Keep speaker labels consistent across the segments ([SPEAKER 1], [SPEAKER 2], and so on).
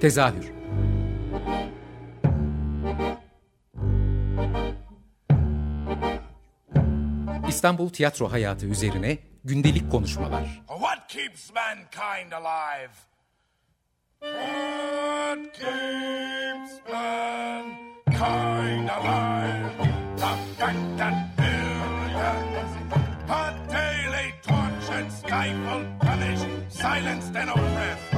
[SPEAKER 1] Tezahür İstanbul tiyatro hayatı üzerine gündelik konuşmalar.
[SPEAKER 2] What keeps mankind alive? What keeps mankind alive? The fact billions are daily tortured, stifled, punished, silenced, and oppressed.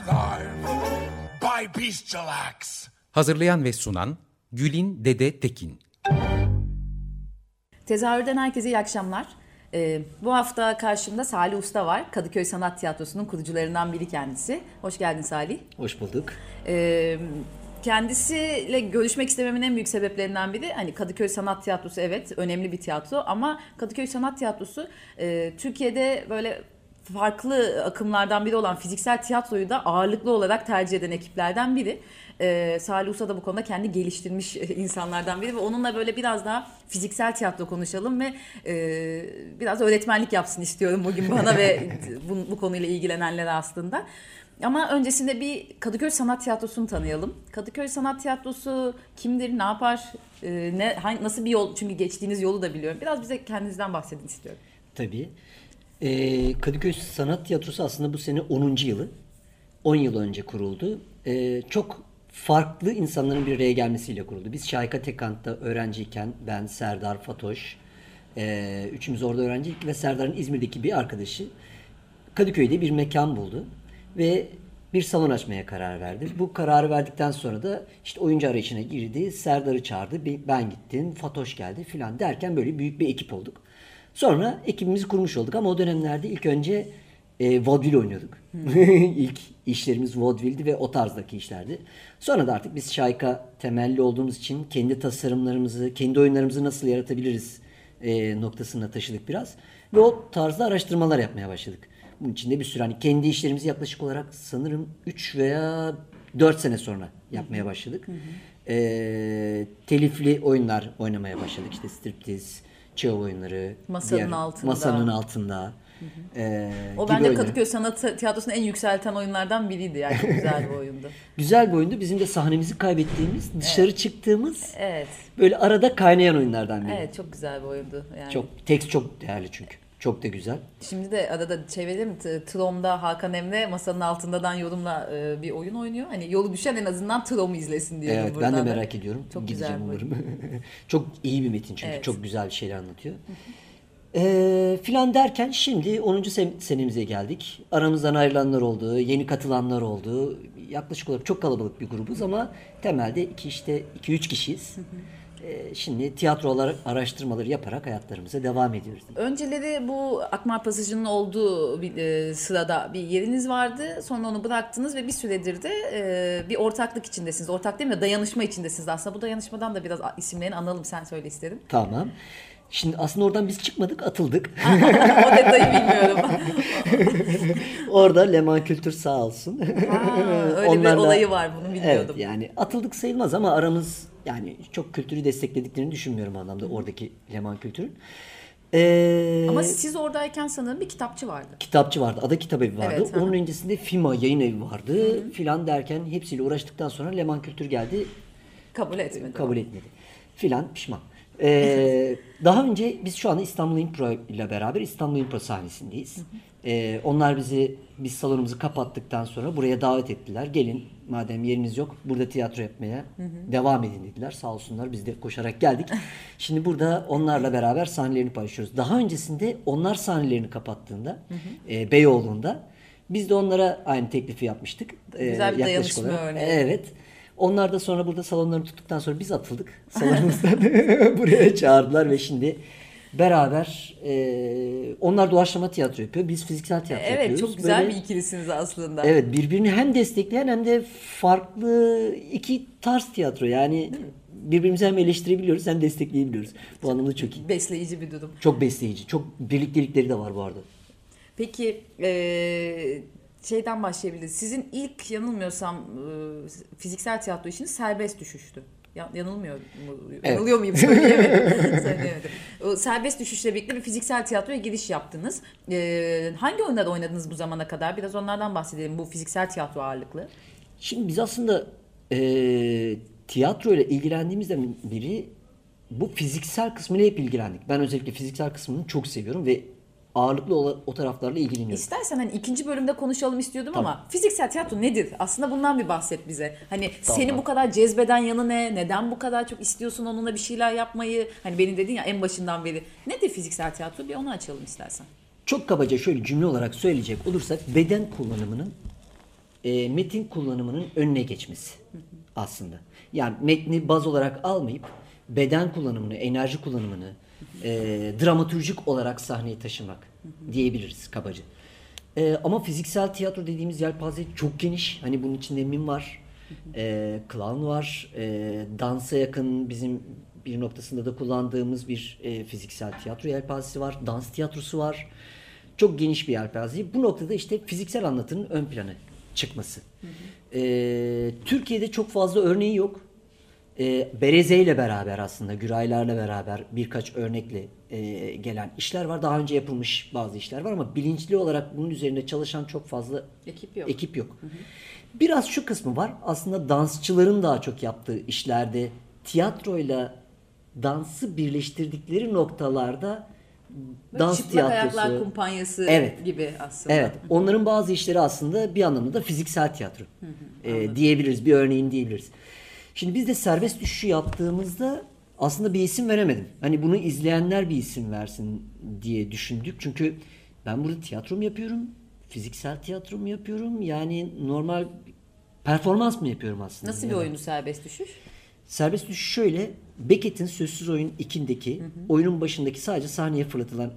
[SPEAKER 2] By.
[SPEAKER 1] Hazırlayan ve sunan Gülin Dede Tekin.
[SPEAKER 3] Tezahürden herkese iyi akşamlar. Ee, bu hafta karşımda Salih Usta var. Kadıköy Sanat Tiyatrosu'nun kurucularından biri kendisi. Hoş geldin Salih.
[SPEAKER 4] Hoş bulduk.
[SPEAKER 3] Ee, kendisiyle görüşmek istememin en büyük sebeplerinden biri hani Kadıköy Sanat Tiyatrosu evet önemli bir tiyatro ama Kadıköy Sanat Tiyatrosu e, Türkiye'de böyle farklı akımlardan biri olan fiziksel tiyatroyu da ağırlıklı olarak tercih eden ekiplerden biri. Ee, Salih Usta da bu konuda kendi geliştirmiş insanlardan biri ve onunla böyle biraz daha fiziksel tiyatro konuşalım ve e, biraz öğretmenlik yapsın istiyorum bugün bana ve bu, bu konuyla ilgilenenlere aslında. Ama öncesinde bir Kadıköy Sanat Tiyatrosu'nu tanıyalım. Kadıköy Sanat Tiyatrosu kimdir, ne yapar, e, ne nasıl bir yol? Çünkü geçtiğiniz yolu da biliyorum. Biraz bize kendinizden bahsedin istiyorum.
[SPEAKER 4] Tabii. Ee, Kadıköy Sanat Tiyatrosu aslında bu sene 10. yılı. 10 yıl önce kuruldu. Ee, çok farklı insanların bir araya gelmesiyle kuruldu. Biz Şayka Tekant'ta öğrenciyken ben, Serdar, Fatoş, e, üçümüz orada öğrenciydik ve Serdar'ın İzmir'deki bir arkadaşı Kadıköy'de bir mekan buldu ve bir salon açmaya karar verdi. Bu kararı verdikten sonra da işte oyuncu arayışına girdi. Serdar'ı çağırdı. Ben gittim. Fatoş geldi filan derken böyle büyük bir ekip olduk. Sonra ekibimizi kurmuş olduk ama o dönemlerde ilk önce e, vaudeville oynuyorduk. ilk işlerimiz vaudeville'di ve o tarzdaki işlerdi. Sonra da artık biz şayka temelli olduğumuz için kendi tasarımlarımızı, kendi oyunlarımızı nasıl yaratabiliriz e, noktasına taşıdık biraz. Ve o tarzda araştırmalar yapmaya başladık. Bunun içinde bir sürü hani kendi işlerimizi yaklaşık olarak sanırım 3 veya 4 sene sonra yapmaya başladık. Hı hı. E, telifli oyunlar oynamaya başladık. İşte striptiz, çığ oyunları.
[SPEAKER 3] Masanın diğer, altında.
[SPEAKER 4] Masanın altında.
[SPEAKER 3] Ee, o bence oyunu. Kadıköy Sanat Tiyatrosu'nu en yükselten oyunlardan biriydi yani güzel bir oyundu.
[SPEAKER 4] güzel bir oyundu. Bizim de sahnemizi kaybettiğimiz, dışarı evet. çıktığımız
[SPEAKER 3] evet.
[SPEAKER 4] böyle arada kaynayan oyunlardan biri.
[SPEAKER 3] Evet çok güzel bir oyundu. Yani.
[SPEAKER 4] Çok, tekst çok değerli çünkü. Çok da güzel.
[SPEAKER 3] Şimdi de arada çevirelim. Trom'da Hakan Emre masanın altındadan yorumla e, bir oyun oynuyor. Hani yolu düşen en azından Trom'u izlesin diye.
[SPEAKER 4] Evet ben de merak ediyorum. Çok Gideceğim güzel umarım. çok iyi bir metin çünkü. Evet. Çok güzel bir şeyler anlatıyor. E, filan derken şimdi 10. senemize geldik. Aramızdan ayrılanlar oldu, yeni katılanlar oldu. Yaklaşık olarak çok kalabalık bir grubuz ama temelde iki işte 2-3 kişiyiz. E, şimdi tiyatrolar araştırmaları yaparak hayatlarımıza devam ediyoruz.
[SPEAKER 3] Önceleri bu Akmar Pasajı'nın olduğu bir, e, sırada bir yeriniz vardı. Sonra onu bıraktınız ve bir süredir de e, bir ortaklık içindesiniz. Ortak değil mi? Dayanışma içindesiniz aslında. Bu dayanışmadan da biraz isimlerini analım. Sen söyle istedim.
[SPEAKER 4] Tamam. Şimdi aslında oradan biz çıkmadık, atıldık.
[SPEAKER 3] o detayı bilmiyorum.
[SPEAKER 4] Orada Leman Kültür sağ olsun.
[SPEAKER 3] Ha, öyle Onlarla, bir olayı var bunu bilmiyordum.
[SPEAKER 4] Evet yani atıldık sayılmaz ama aramız yani çok kültürü desteklediklerini düşünmüyorum anlamda oradaki Leman Kültür'ün.
[SPEAKER 3] Ee, Ama siz oradayken sanırım bir kitapçı vardı.
[SPEAKER 4] Kitapçı vardı. Ada Kitap Evi vardı. Evet, Onun öncesinde FİMA yayın evi vardı. Hı-hı. Filan derken hepsiyle uğraştıktan sonra Leman Kültür geldi.
[SPEAKER 3] Kabul etmedi.
[SPEAKER 4] Kabul etmedi. Filan pişman. Ee, daha önce biz şu anda İstanbul Impro ile beraber İstanbul Impro sahnesindeyiz. Ee, onlar bizi biz salonumuzu kapattıktan sonra buraya davet ettiler. Gelin madem yeriniz yok burada tiyatro yapmaya hı hı. devam edin dediler. Sağ olsunlar biz de koşarak geldik. Şimdi burada onlarla beraber sahnelerini paylaşıyoruz. Daha öncesinde onlar sahnelerini kapattığında hı hı. E, Beyoğlu'nda biz de onlara aynı teklifi yapmıştık.
[SPEAKER 3] Güzel bir dayanışma örneği.
[SPEAKER 4] Evet. Onlar da sonra burada salonlarını tuttuktan sonra biz atıldık. Salonumuzdan buraya çağırdılar ve şimdi beraber e, onlar doğaçlama tiyatro yapıyor. Biz fiziksel tiyatro
[SPEAKER 3] evet,
[SPEAKER 4] yapıyoruz.
[SPEAKER 3] Evet çok güzel Böyle, bir ikilisiniz aslında.
[SPEAKER 4] Evet birbirini hem destekleyen hem de farklı iki tarz tiyatro. Yani birbirimizi hem eleştirebiliyoruz hem destekleyebiliyoruz. Bu anlamda çok iyi.
[SPEAKER 3] Besleyici bir durum.
[SPEAKER 4] Çok besleyici. Çok birliktelikleri de var bu arada.
[SPEAKER 3] Peki e, şeyden başlayabiliriz. Sizin ilk yanılmıyorsam e, fiziksel tiyatro işiniz serbest düşüştü. yanılmıyor mu? Evet. Yanılıyor muyum? Söyleyemedim. Söyleyemedim. o serbest düşüşle birlikte bir fiziksel tiyatroya giriş yaptınız. Ee, hangi oyunlarda oynadınız bu zamana kadar? Biraz onlardan bahsedelim bu fiziksel tiyatro ağırlıklı.
[SPEAKER 4] Şimdi biz aslında e, tiyatro ile ilgilendiğimizden beri bu fiziksel kısmıyla hep ilgilendik. Ben özellikle fiziksel kısmını çok seviyorum ve ağırlıklı o, taraflarla ilgileniyorum.
[SPEAKER 3] İstersen hani ikinci bölümde konuşalım istiyordum ama fiziksel tiyatro nedir? Aslında bundan bir bahset bize. Hani seni bu kadar cezbeden yanı ne? Neden bu kadar çok istiyorsun onunla bir şeyler yapmayı? Hani benim dedin ya en başından beri. Nedir fiziksel tiyatro? Bir onu açalım istersen.
[SPEAKER 4] Çok kabaca şöyle cümle olarak söyleyecek olursak beden kullanımının e, metin kullanımının önüne geçmesi aslında. Yani metni baz olarak almayıp beden kullanımını, enerji kullanımını e, dramatürjik olarak sahneye taşımak diyebiliriz kabaca. E, ama fiziksel tiyatro dediğimiz yelpaze çok geniş. Hani bunun içinde mim var, e, clown var, e, dansa yakın bizim bir noktasında da kullandığımız bir e, fiziksel tiyatro yelpazesi var, dans tiyatrosu var. Çok geniş bir yelpaze. Bu noktada işte fiziksel anlatının ön plana çıkması. E, Türkiye'de çok fazla örneği yok. E, Bereze ile beraber aslında Güraylarla beraber birkaç örnekle e, gelen işler var. Daha önce yapılmış bazı işler var ama bilinçli olarak bunun üzerinde çalışan çok fazla
[SPEAKER 3] Ekip yok.
[SPEAKER 4] Ekip yok. Biraz şu kısmı var. Aslında dansçıların daha çok yaptığı işlerde tiyatroyla dansı birleştirdikleri noktalarda
[SPEAKER 3] Böyle
[SPEAKER 4] dans
[SPEAKER 3] çıplak ayaklar
[SPEAKER 4] tiyatrosu.
[SPEAKER 3] kumpanyası
[SPEAKER 4] Evet.
[SPEAKER 3] gibi aslında.
[SPEAKER 4] Evet. Onların bazı işleri aslında bir anlamda da fiziksel tiyatro e, diyebiliriz. Bir örneğin diyebiliriz. Şimdi biz de serbest düşüşü yaptığımızda aslında bir isim veremedim. Hani bunu izleyenler bir isim versin diye düşündük. Çünkü ben burada tiyatro mu yapıyorum? Fiziksel tiyatro mu yapıyorum? Yani normal performans mı yapıyorum aslında?
[SPEAKER 3] Nasıl bir oyunu serbest düşüş?
[SPEAKER 4] Serbest düşüş şöyle. Beckett'in Sözsüz Oyun 2'ndeki oyunun başındaki sadece sahneye fırlatılan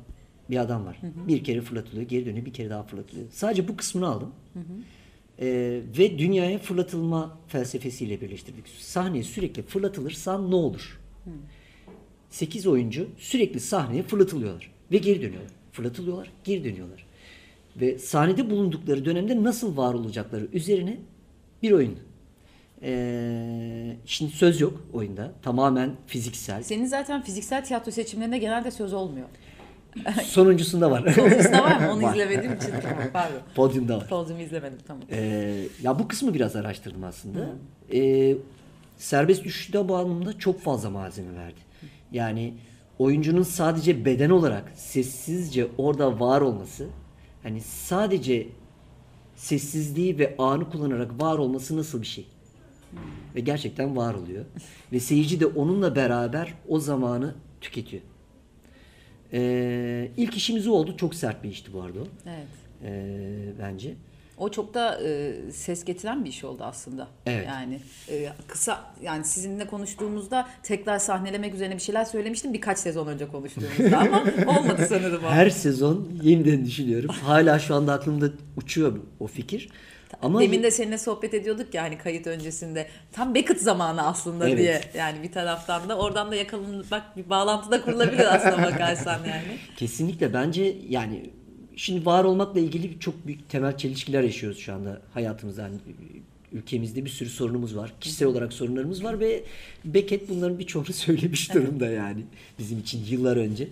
[SPEAKER 4] bir adam var. Bir kere fırlatılıyor, geri dönüyor, bir kere daha fırlatılıyor. Sadece bu kısmını aldım. Ee, ve dünyaya fırlatılma felsefesiyle birleştirdik. Sahneye sürekli fırlatılırsan ne olur? 8 oyuncu sürekli sahneye fırlatılıyorlar ve geri dönüyorlar. Fırlatılıyorlar, geri dönüyorlar. Ve sahnede bulundukları dönemde nasıl var olacakları üzerine bir oyun. Ee, şimdi söz yok oyunda. Tamamen fiziksel.
[SPEAKER 3] Senin zaten fiziksel tiyatro seçimlerinde genelde söz olmuyor.
[SPEAKER 4] Sonuncusunda var.
[SPEAKER 3] Sonuncusunda var mı? Onu
[SPEAKER 4] Var.
[SPEAKER 3] izlemediğim için. Tamam, Pardon.
[SPEAKER 4] Podyumda var.
[SPEAKER 3] Podyumu izlemedim tamam.
[SPEAKER 4] Ee, ya bu kısmı biraz araştırdım aslında. Ee, serbest düşüşte bu anlamda çok fazla malzeme verdi. Yani oyuncunun sadece beden olarak sessizce orada var olması, hani sadece sessizliği ve anı kullanarak var olması nasıl bir şey? Ve gerçekten var oluyor. ve seyirci de onunla beraber o zamanı tüketiyor. Ee, ilk işimiz oldu. Çok sert bir işti bu arada o.
[SPEAKER 3] Evet.
[SPEAKER 4] Ee, bence.
[SPEAKER 3] O çok da e, ses getiren bir iş oldu aslında.
[SPEAKER 4] Evet.
[SPEAKER 3] Yani e, kısa yani sizinle konuştuğumuzda tekrar sahnelemek üzerine bir şeyler söylemiştim birkaç sezon önce konuştuğumuzda ama olmadı sanırım o.
[SPEAKER 4] Her sezon yeniden düşünüyorum. Hala şu anda aklımda uçuyor o fikir. Ama
[SPEAKER 3] Demin de seninle sohbet ediyorduk ya hani kayıt öncesinde. Tam Beckett zamanı aslında
[SPEAKER 4] Evet.
[SPEAKER 3] diye. Yani bir taraftan da oradan da yakalanmak bir bağlantı da kurulabilir aslında bakarsan yani.
[SPEAKER 4] kesinlikle bence yani şimdi var olmakla ilgili çok büyük temel çelişkiler yaşıyoruz şu anda hayatımızda. Yani ülkemizde bir sürü sorunumuz var. Kişisel olarak sorunlarımız var ve Beckett bunların birçoğunu söylemiş durumda yani bizim için yıllar önce.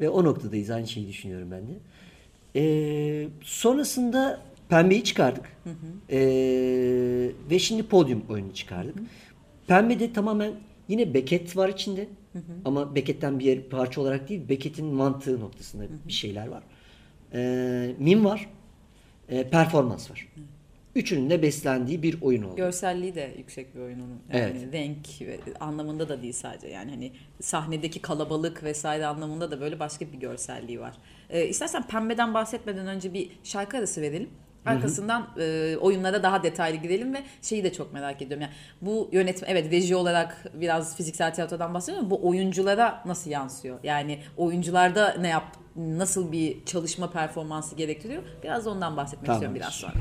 [SPEAKER 4] Ve o noktadayız. Aynı şeyi düşünüyorum ben de. Ee, sonrasında Pembe'yi çıkardık. Ee, ve şimdi Podium oyunu çıkardık. Pembe'de tamamen yine Beckett var içinde. Ama Beckett'ten bir yer, parça olarak değil, Beckett'in mantığı noktasında bir şeyler var. Ee, mim var. Ee, performans var. Üçünün de beslendiği bir oyun oldu.
[SPEAKER 3] Görselliği de yüksek bir oyun onun. Yani
[SPEAKER 4] Evet.
[SPEAKER 3] renk ve anlamında da değil sadece. Yani hani sahnedeki kalabalık vesaire anlamında da böyle başka bir görselliği var. Ee, istersen pembeden bahsetmeden önce bir şarkı arası verelim. Arkasından e, oyunlara daha detaylı gidelim ve şeyi de çok merak ediyorum. Yani bu yönetim evet reji olarak biraz fiziksel tiyatrodan bahsediyorum ama bu oyunculara nasıl yansıyor? Yani oyuncularda ne yap nasıl bir çalışma performansı gerektiriyor? Biraz da ondan bahsetmek
[SPEAKER 4] Tamamdır.
[SPEAKER 3] istiyorum biraz sonra.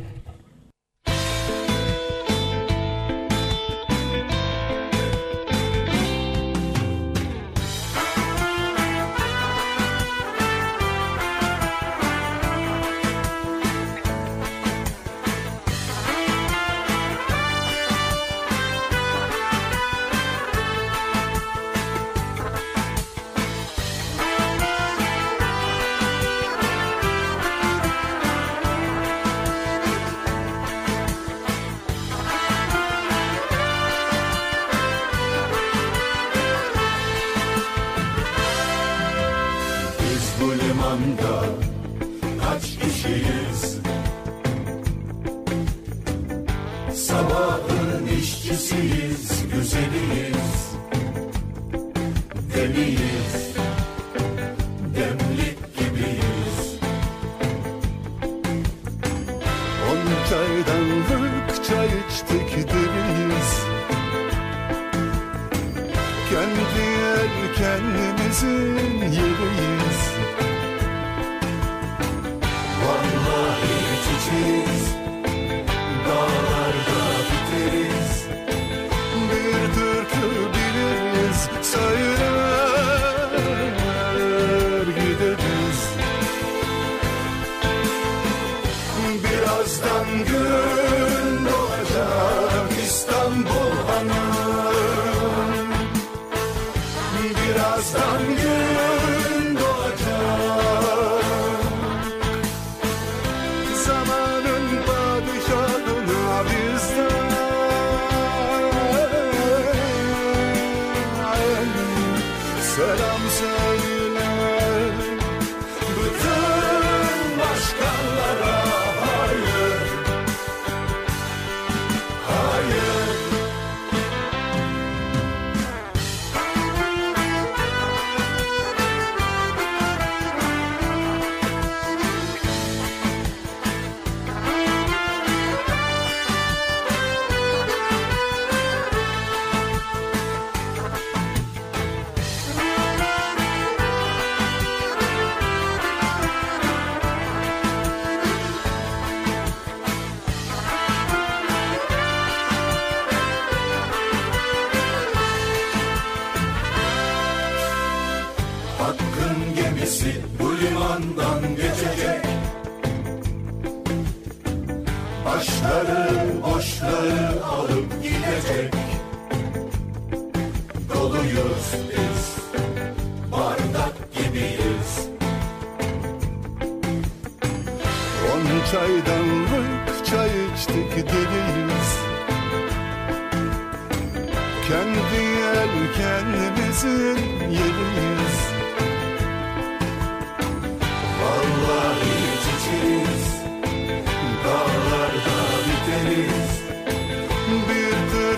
[SPEAKER 2] sobre.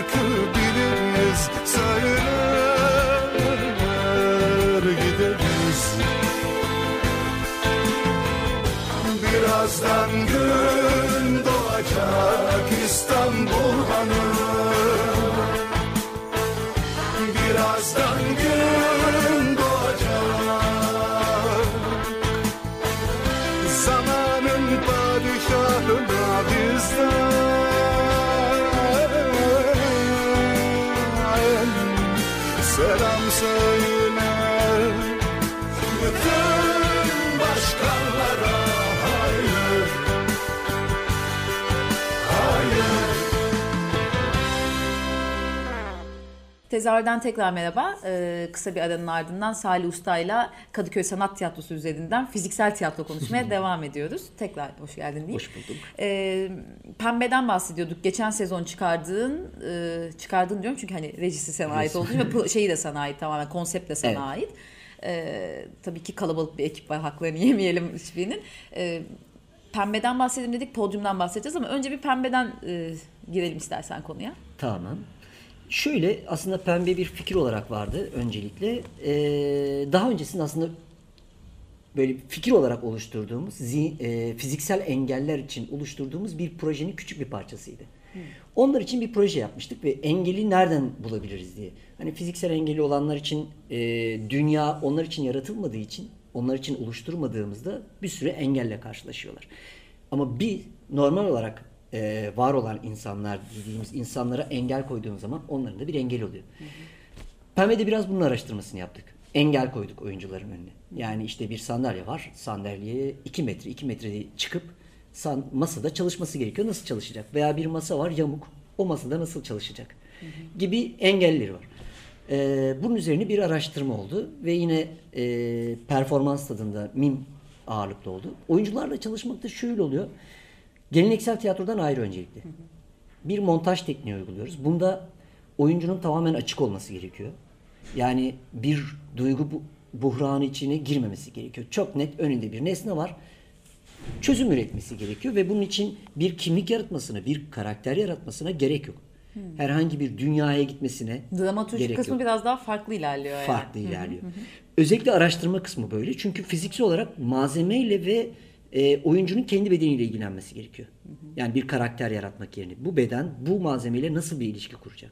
[SPEAKER 2] Bir türkü biliriz Söyler gideriz. Birazdan gün doğacak İstanbul hanım
[SPEAKER 3] Tezahürden tekrar merhaba. Ee, kısa bir aranın ardından Salih Usta'yla Kadıköy Sanat Tiyatrosu üzerinden fiziksel tiyatro konuşmaya devam ediyoruz. Tekrar hoş geldin diyeyim.
[SPEAKER 4] Hoş bulduk.
[SPEAKER 3] Ee, Pembe'den bahsediyorduk. Geçen sezon çıkardığın, e, çıkardığın diyorum çünkü hani rejisi sana ait olduğu ve şeyi de sana ait tamamen konsept de sana
[SPEAKER 4] Evet.
[SPEAKER 3] ait. Ee, tabii ki kalabalık bir ekip var haklarını yemeyelim hiçbirinin. Ee, Pembe'den bahsedelim dedik, podyumdan bahsedeceğiz ama önce bir Pembe'den e, girelim istersen konuya.
[SPEAKER 4] Tamam. Şöyle aslında pembe bir fikir olarak vardı öncelikle. Ee, daha öncesinde aslında böyle fikir olarak oluşturduğumuz zi- e, fiziksel engeller için oluşturduğumuz bir projenin küçük bir parçasıydı. Onlar için bir proje yapmıştık ve engeli nereden bulabiliriz diye. Hani fiziksel engeli olanlar için e, dünya onlar için yaratılmadığı için onlar için oluşturmadığımızda bir sürü engelle karşılaşıyorlar. Ama bir normal olarak e, var olan insanlar dediğimiz insanlara engel koyduğumuz zaman onların da bir engel oluyor. Pembe'de biraz bunun araştırmasını yaptık. Engel koyduk oyuncuların önüne. Yani işte bir sandalye var. Sandalyeye 2 metre 2 metre çıkıp san- masada çalışması gerekiyor. Nasıl çalışacak? Veya bir masa var yamuk. O masada nasıl çalışacak? Gibi engelleri var. Ee, bunun üzerine bir araştırma oldu ve yine e, performans tadında mim ağırlıklı oldu. Oyuncularla çalışmakta şöyle oluyor. Geleneksel tiyatrodan ayrı öncelikle. Bir montaj tekniği uyguluyoruz. Bunda oyuncunun tamamen açık olması gerekiyor. Yani bir duygu bu- buhranı içine girmemesi gerekiyor. Çok net önünde bir nesne var. Çözüm üretmesi gerekiyor ve bunun için bir kimlik yaratmasına, bir karakter yaratmasına gerek yok. Herhangi bir dünyaya gitmesine
[SPEAKER 3] Dramaturjik
[SPEAKER 4] gerek
[SPEAKER 3] kısmı
[SPEAKER 4] yok.
[SPEAKER 3] biraz daha farklı ilerliyor yani.
[SPEAKER 4] farklı ilerliyor. Özellikle araştırma kısmı böyle. Çünkü fiziksel olarak malzemeyle ve e, oyuncunun kendi bedeniyle ilgilenmesi gerekiyor. Yani bir karakter yaratmak yerine bu beden bu malzemeyle nasıl bir ilişki kuracak?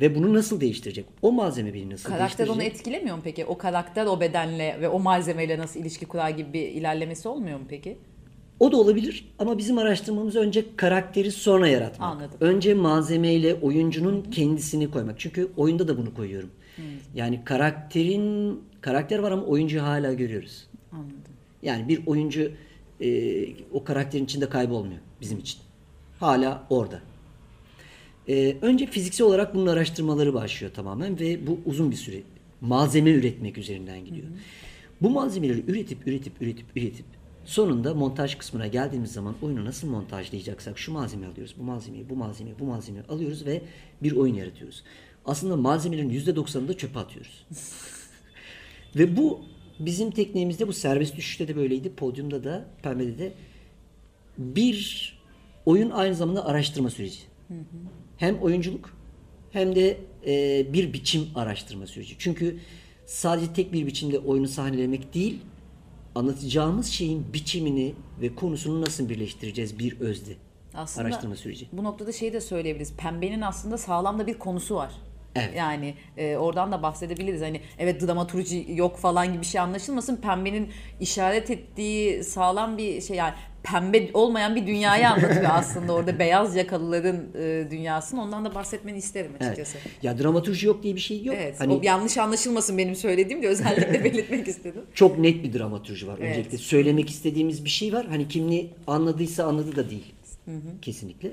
[SPEAKER 4] Ve bunu nasıl değiştirecek? O malzeme beni nasıl
[SPEAKER 3] Karakter onu
[SPEAKER 4] değiştirecek?
[SPEAKER 3] etkilemiyor mu peki? O karakter o bedenle ve o malzemeyle nasıl ilişki kurar gibi bir ilerlemesi olmuyor mu peki?
[SPEAKER 4] O da olabilir ama bizim araştırmamız önce karakteri sonra yaratmak.
[SPEAKER 3] Anladım.
[SPEAKER 4] Önce malzemeyle oyuncunun kendisini koymak. Çünkü oyunda da bunu koyuyorum. Yani karakterin karakter var ama oyuncuyu hala görüyoruz.
[SPEAKER 3] Anladım.
[SPEAKER 4] Yani bir oyuncu e, o karakterin içinde kaybolmuyor bizim için. Hala orada. E, önce fiziksel olarak bunun araştırmaları başlıyor tamamen ve bu uzun bir süre malzeme üretmek üzerinden gidiyor. Bu malzemeleri üretip üretip üretip üretip sonunda montaj kısmına geldiğimiz zaman oyunu nasıl montajlayacaksak şu malzemeyi alıyoruz, bu malzemeyi, bu malzemeyi, bu malzemeyi alıyoruz ve bir oyun yaratıyoruz. Aslında malzemelerin %90'ını da çöpe atıyoruz. Ve bu bizim tekniğimizde bu serbest düşüşte de böyleydi. Podyumda da, pembede de bir oyun aynı zamanda araştırma süreci. Hem oyunculuk hem de e, bir biçim araştırma süreci. Çünkü sadece tek bir biçimde oyunu sahnelemek değil, anlatacağımız şeyin biçimini ve konusunu nasıl birleştireceğiz bir özde.
[SPEAKER 3] Aslında
[SPEAKER 4] araştırma süreci.
[SPEAKER 3] Bu noktada şeyi de söyleyebiliriz. Pembenin aslında sağlam da bir konusu var.
[SPEAKER 4] Evet.
[SPEAKER 3] Yani e, oradan da bahsedebiliriz. Hani evet dramaturji yok falan gibi bir şey anlaşılmasın. Pembenin işaret ettiği sağlam bir şey yani pembe olmayan bir dünyayı anlatıyor aslında orada beyaz yakalıların e, dünyasını. Ondan da bahsetmeni isterim
[SPEAKER 4] Evet.
[SPEAKER 3] açıkçası.
[SPEAKER 4] Ya dramaturji yok diye bir şey yok.
[SPEAKER 3] Evet.
[SPEAKER 4] Hani
[SPEAKER 3] O yanlış anlaşılmasın benim söylediğim de özellikle belirtmek istedim.
[SPEAKER 4] çok net bir dramaturji var.
[SPEAKER 3] Evet.
[SPEAKER 4] Öncelikle söylemek istediğimiz bir şey var. Hani kimliği anladıysa anladı da değil. Kesinlikle.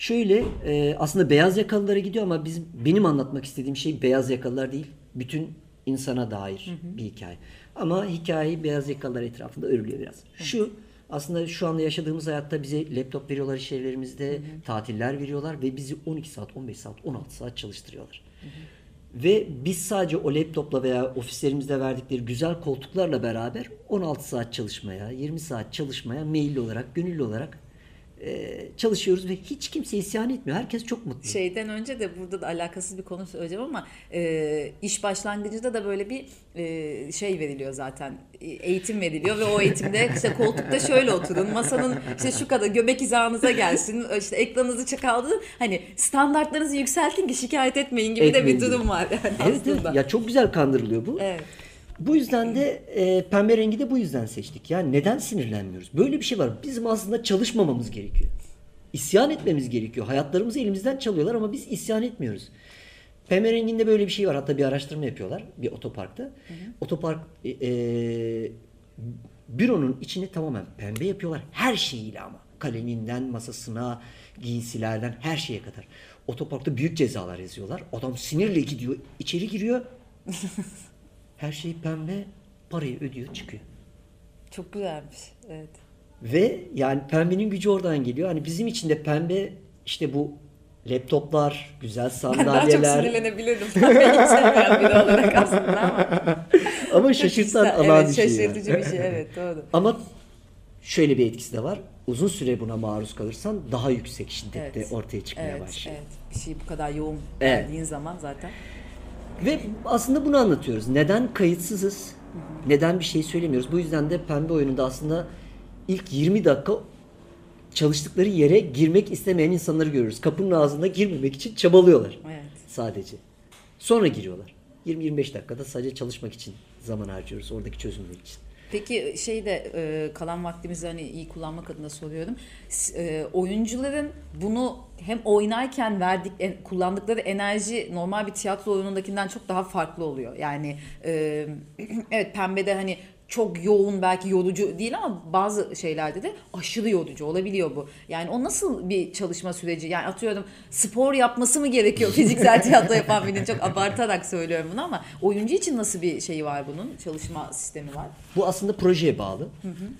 [SPEAKER 4] Şöyle e, aslında beyaz yakalılara gidiyor ama bizim benim anlatmak istediğim şey beyaz yakalılar değil. Bütün insana dair bir hikaye. Ama hikayeyi beyaz yakalılar etrafında örülüyor biraz. Şu aslında şu anda yaşadığımız hayatta bize laptop veriyorlar iş yerlerimizde, tatiller veriyorlar ve bizi 12 saat, 15 saat, 16 saat çalıştırıyorlar. Ve biz sadece o laptopla veya ofislerimizde verdikleri güzel koltuklarla beraber 16 saat çalışmaya, 20 saat çalışmaya meyilli olarak, gönüllü olarak e, çalışıyoruz ve hiç kimse isyan etmiyor. Herkes çok mutlu.
[SPEAKER 3] Şeyden önce de burada da alakasız bir konu söyleyeceğim ama e, iş başlangıcında da böyle bir e, şey veriliyor zaten. E, Eğitim veriliyor ve o eğitimde işte koltukta şöyle oturun. Masanın işte şu kadar göbek hizanıza gelsin. işte ekranınızı çakaldırın. Hani standartlarınızı yükseltin ki şikayet etmeyin gibi de
[SPEAKER 4] Etmeyin
[SPEAKER 3] bir durum var yani
[SPEAKER 4] Evet, evet. ya çok güzel kandırılıyor bu.
[SPEAKER 3] Evet.
[SPEAKER 4] Bu yüzden de e, pembe rengi de bu yüzden seçtik. Yani neden sinirlenmiyoruz? Böyle bir şey var. Bizim aslında çalışmamamız gerekiyor. İsyan etmemiz gerekiyor. Hayatlarımızı elimizden çalıyorlar ama biz isyan etmiyoruz. Pembe renginde böyle bir şey var. Hatta bir araştırma yapıyorlar bir otoparkta. Otopark e, e, büronun içini tamamen pembe yapıyorlar. Her şeyiyle ama. Kaleminden masasına, giysilerden her şeye kadar. Otoparkta büyük cezalar yazıyorlar. Adam sinirle gidiyor, içeri giriyor. Her şey pembe, parayı ödüyor, çıkıyor.
[SPEAKER 3] Çok güzelmiş. Evet.
[SPEAKER 4] Ve yani pembenin gücü oradan geliyor. Hani bizim için de pembe işte bu laptoplar, güzel
[SPEAKER 3] Ben daha çok
[SPEAKER 4] sandalyeler
[SPEAKER 3] sinirlenebilirdim. Pembe hiç sevmeyen biri olarak aslında ama.
[SPEAKER 4] ama şaşırtan alan
[SPEAKER 3] evet,
[SPEAKER 4] bir şey. yani.
[SPEAKER 3] şaşırtıcı bir şey evet doğru.
[SPEAKER 4] Ama şöyle bir etkisi de var. Uzun süre buna maruz kalırsan daha yüksek şiddette
[SPEAKER 3] Evet.
[SPEAKER 4] ortaya çıkmaya
[SPEAKER 3] Evet,
[SPEAKER 4] başlıyor.
[SPEAKER 3] evet. Bir şey bu kadar yoğun
[SPEAKER 4] Evet.
[SPEAKER 3] geldiğin zaman zaten.
[SPEAKER 4] Ve aslında bunu anlatıyoruz. Neden kayıtsızız? Neden bir şey söylemiyoruz? Bu yüzden de pembe oyununda aslında ilk 20 dakika çalıştıkları yere girmek istemeyen insanları görürüz. Kapının ağzına girmemek için çabalıyorlar.
[SPEAKER 3] Evet.
[SPEAKER 4] Sadece. Sonra giriyorlar. 20-25 dakikada sadece çalışmak için zaman harcıyoruz. Oradaki çözümler için.
[SPEAKER 3] Peki şey de e, kalan vaktimizi hani iyi kullanmak adına soruyorum. E, oyuncuların bunu hem oynarken verdik en- kullandıkları enerji normal bir tiyatro oyunundakinden çok daha farklı oluyor. Yani e, evet pembede hani çok yoğun belki yorucu değil ama bazı şeylerde de aşırı yorucu olabiliyor bu. Yani o nasıl bir çalışma süreci? Yani atıyorum spor yapması mı gerekiyor fiziksel tiyatro yapan birinin? Çok abartarak söylüyorum bunu ama oyuncu için nasıl bir şeyi var bunun? Çalışma sistemi var.
[SPEAKER 4] Bu aslında projeye bağlı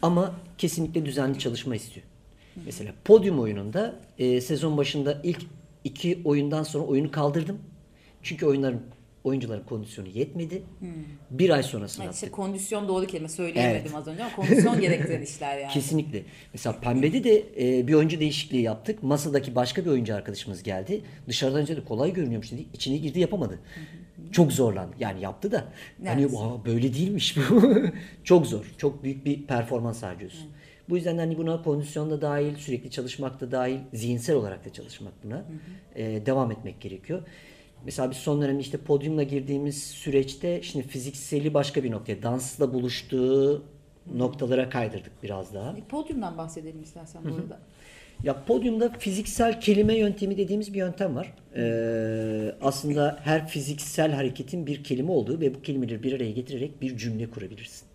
[SPEAKER 4] ama kesinlikle düzenli çalışma istiyor. Mesela podyum oyununda e, sezon başında ilk iki oyundan sonra oyunu kaldırdım. Çünkü oyunların Oyuncuların kondisyonu yetmedi. Bir ay sonrasını
[SPEAKER 3] Yani işte kondisyon doğru kelime söyleyemedim
[SPEAKER 4] Evet.
[SPEAKER 3] az önce ama kondisyon gerektiren işler yani.
[SPEAKER 4] Kesinlikle. Mesela Pembe'de de e, bir oyuncu değişikliği yaptık. Masadaki başka bir oyuncu arkadaşımız geldi. Dışarıdan önce de kolay görünüyormuş dedi. İçine girdi yapamadı. Çok zorlandı. Yani yaptı da. Hani
[SPEAKER 3] Evet.
[SPEAKER 4] "Aa, böyle değilmiş bu. çok zor. Çok büyük bir performans harcıyorsun. Bu yüzden hani buna kondisyon da dahil, sürekli çalışmak da dahil, zihinsel olarak da çalışmak buna e, devam etmek gerekiyor. Mesela biz son dönemde işte podyumla girdiğimiz süreçte şimdi fizikseli başka bir noktaya, dansla buluştuğu noktalara kaydırdık biraz daha.
[SPEAKER 3] E, Podyumdan bahsedelim istersen bu arada.
[SPEAKER 4] Ya podyumda fiziksel kelime yöntemi dediğimiz bir yöntem var. Ee, aslında her fiziksel hareketin bir kelime olduğu ve bu kelimeleri bir araya getirerek bir cümle kurabilirsin.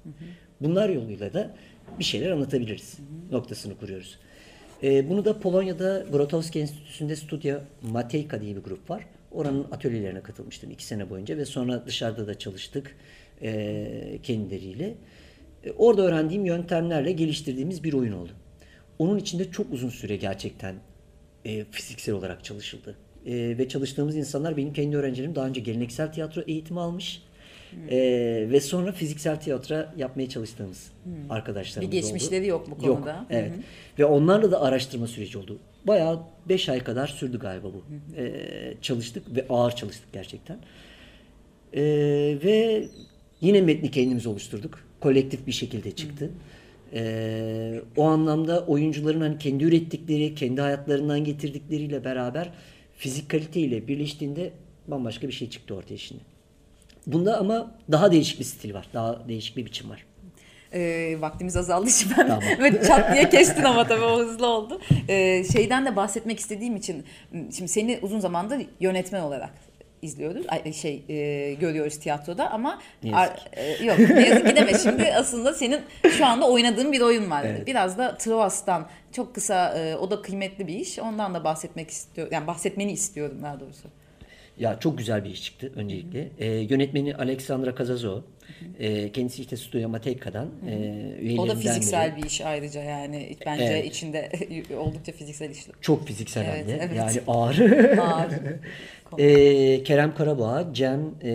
[SPEAKER 4] Bunlar yoluyla da bir şeyler anlatabiliriz noktasını kuruyoruz. Ee, bunu da Polonya'da Grotowski Enstitüsü'nde Studia Matejka diye bir grup var. Oranın atölyelerine katılmıştım iki sene boyunca ve sonra dışarıda da çalıştık ee, kendileriyle. E, Orada öğrendiğim yöntemlerle geliştirdiğimiz bir oyun oldu. Onun içinde çok uzun süre gerçekten e, fiziksel olarak çalışıldı. E, ve çalıştığımız insanlar benim kendi öğrencilerim daha önce geleneksel tiyatro eğitimi almış. E, ve sonra fiziksel tiyatro yapmaya çalıştığımız arkadaşlarımız
[SPEAKER 3] Bir
[SPEAKER 4] oldu.
[SPEAKER 3] geçmişleri yok bu
[SPEAKER 4] Yok,
[SPEAKER 3] konuda.
[SPEAKER 4] evet. Ve onlarla da araştırma süreci oldu. Bayağı 5 ay kadar sürdü galiba bu. E, çalıştık ve ağır çalıştık gerçekten. Ee, ve yine metni kendimiz oluşturduk. Kolektif bir şekilde çıktı. Ee, o anlamda oyuncuların hani kendi ürettikleri, kendi hayatlarından getirdikleri beraber fizik kaliteyle birleştiğinde bambaşka bir şey çıktı ortaya şimdi. Bunda ama daha değişik bir stil var. Daha değişik bir biçim var.
[SPEAKER 3] E, vaktimiz azaldı için ben
[SPEAKER 4] Tamam.
[SPEAKER 3] ve çat diye kestin ama tabii o hızlı oldu. E, şeyden de bahsetmek istediğim için şimdi seni uzun zamandır yönetmen olarak izliyoruz. Ay, şey e, görüyoruz tiyatroda ama
[SPEAKER 4] ki.
[SPEAKER 3] e, yok ne yazık ki deme. Şimdi aslında senin şu anda oynadığın bir oyun var.
[SPEAKER 4] Evet.
[SPEAKER 3] Biraz da Troas'tan çok kısa e, o da kıymetli bir iş. Ondan da bahsetmek istiyorum. Yani bahsetmeni istiyorum daha doğrusu.
[SPEAKER 4] Ya çok güzel bir iş çıktı öncelikle. Ee, yönetmeni Alexandra Kazazo. Ee, kendisi işte Studio Matejka'dan. E,
[SPEAKER 3] O da fiziksel
[SPEAKER 4] biri.
[SPEAKER 3] bir iş ayrıca yani bence
[SPEAKER 4] Evet.
[SPEAKER 3] içinde oldukça fiziksel işler.
[SPEAKER 4] Çok fiziksel
[SPEAKER 3] Evet,
[SPEAKER 4] hem
[SPEAKER 3] evet.
[SPEAKER 4] Yani ağır.
[SPEAKER 3] Ağır.
[SPEAKER 4] Ee, Kerem Karabağ, Cem e,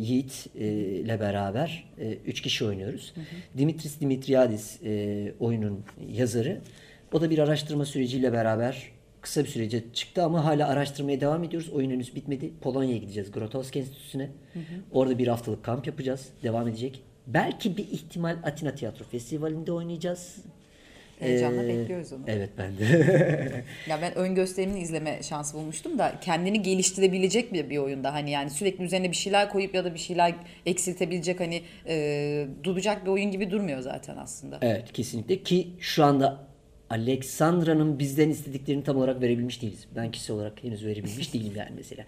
[SPEAKER 4] Yiğit e, ile beraber e, üç kişi oynuyoruz. Dimitris Dimitriadis e, oyunun yazarı. O da bir araştırma süreciyle beraber kısa bir sürece çıktı ama hala araştırmaya devam ediyoruz. Oyun henüz bitmedi. Polonya'ya gideceğiz Grotowski Enstitüsü'ne. Orada bir haftalık kamp yapacağız. Devam edecek. Belki bir ihtimal Atina Tiyatro Festivali'nde oynayacağız.
[SPEAKER 3] Heyecanla
[SPEAKER 4] Ee,
[SPEAKER 3] bekliyoruz onu.
[SPEAKER 4] Evet ben de.
[SPEAKER 3] Ya ben ön gösterimini izleme şansı bulmuştum da kendini geliştirebilecek bir, bir oyunda hani yani sürekli üzerine bir şeyler koyup ya da bir şeyler eksiltebilecek hani e, duracak bir oyun gibi durmuyor zaten aslında.
[SPEAKER 4] Evet kesinlikle ki şu anda Alexandra'nın bizden istediklerini tam olarak verebilmiş değiliz. Ben kişisel olarak henüz verebilmiş değilim yani mesela.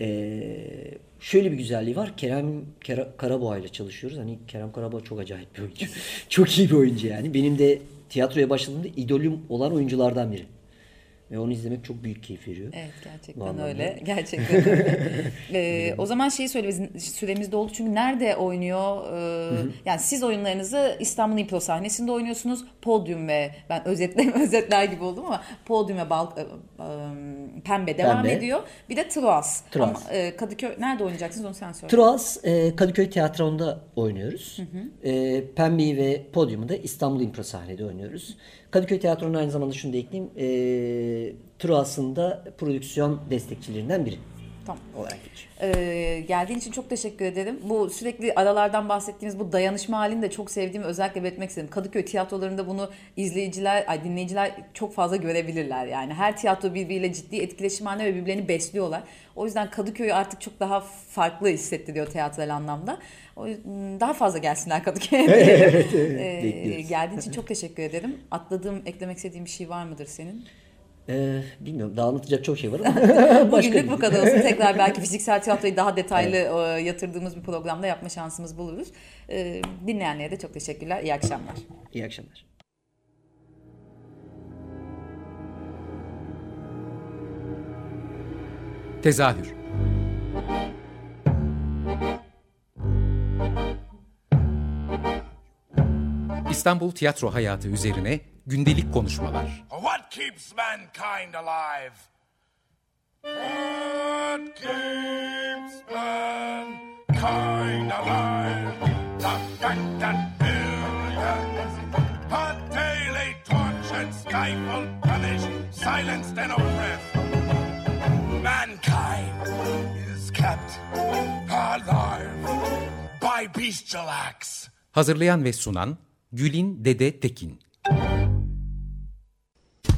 [SPEAKER 4] Ee, şöyle bir güzelliği var. Kerem Kera, Karaboğa ile çalışıyoruz. Hani Kerem Karaboğa çok acayip bir oyuncu. çok iyi bir oyuncu yani. Benim de tiyatroya başladığımda idolüm olan oyunculardan biri. Ve onu izlemek çok büyük keyif veriyor.
[SPEAKER 3] Evet gerçekten
[SPEAKER 4] Vallahi.
[SPEAKER 3] öyle. Gerçekten öyle. Ee, o zaman şeyi söyle süremiz doldu çünkü nerede oynuyor? Ee, yani siz oyunlarınızı İstanbul İmpro sahnesinde oynuyorsunuz. Podyum ve ben özetle özetler gibi oldum ama Podyum ve Bal, e, e, Pembe devam
[SPEAKER 4] Pembe.
[SPEAKER 3] ediyor. Bir de Troas.
[SPEAKER 4] Troas.
[SPEAKER 3] Ama e, Kadıköy nerede oynayacaksınız onu sen söyle.
[SPEAKER 4] Troas e, Kadıköy Tiyatro'nda oynuyoruz. E, Pembe'yi ve Podyum'u da İstanbul İmpro sahnede oynuyoruz. Kadıköy Tiyatro'nun aynı zamanda şunu da ekleyeyim. E, Troas'ın da prodüksiyon destekçilerinden biri
[SPEAKER 3] Tamam.
[SPEAKER 4] olarak geçiyor.
[SPEAKER 3] Ee, geldiğin için çok teşekkür ederim. Bu sürekli aralardan bahsettiğimiz bu dayanışma halini de çok sevdiğim özellikle belirtmek istedim. Kadıköy tiyatrolarında bunu izleyiciler, ay dinleyiciler çok fazla görebilirler. Yani her tiyatro birbiriyle ciddi etkileşim halinde ve birbirlerini besliyorlar. O yüzden Kadıköy'ü artık çok daha farklı hissettiriyor tiyatral anlamda. O yüzden daha fazla gelsinler Kadıköy'e.
[SPEAKER 4] evet,
[SPEAKER 3] Ee, geldiğin için çok teşekkür ederim. Atladığım, eklemek istediğim bir şey var mıdır senin?
[SPEAKER 4] E, bilmiyorum daha anlatacak çok şey var ama
[SPEAKER 3] Bugünlük bu kadar olsun. Tekrar belki fiziksel tiyatroyu daha detaylı e, yatırdığımız bir programda yapma şansımız buluruz. E, dinleyenlere de çok teşekkürler. İyi akşamlar.
[SPEAKER 4] İyi akşamlar.
[SPEAKER 1] Tezahür İstanbul tiyatro hayatı üzerine gündelik konuşmalar.
[SPEAKER 2] Keeps mankind alive? What keeps
[SPEAKER 5] mankind alive. The fact that billions are daily tortured, stifled, punished, silenced, and oppressed. Mankind is kept alive by bestial acts.
[SPEAKER 1] Hazırlayan ve sunan Gülin Dede Tekin.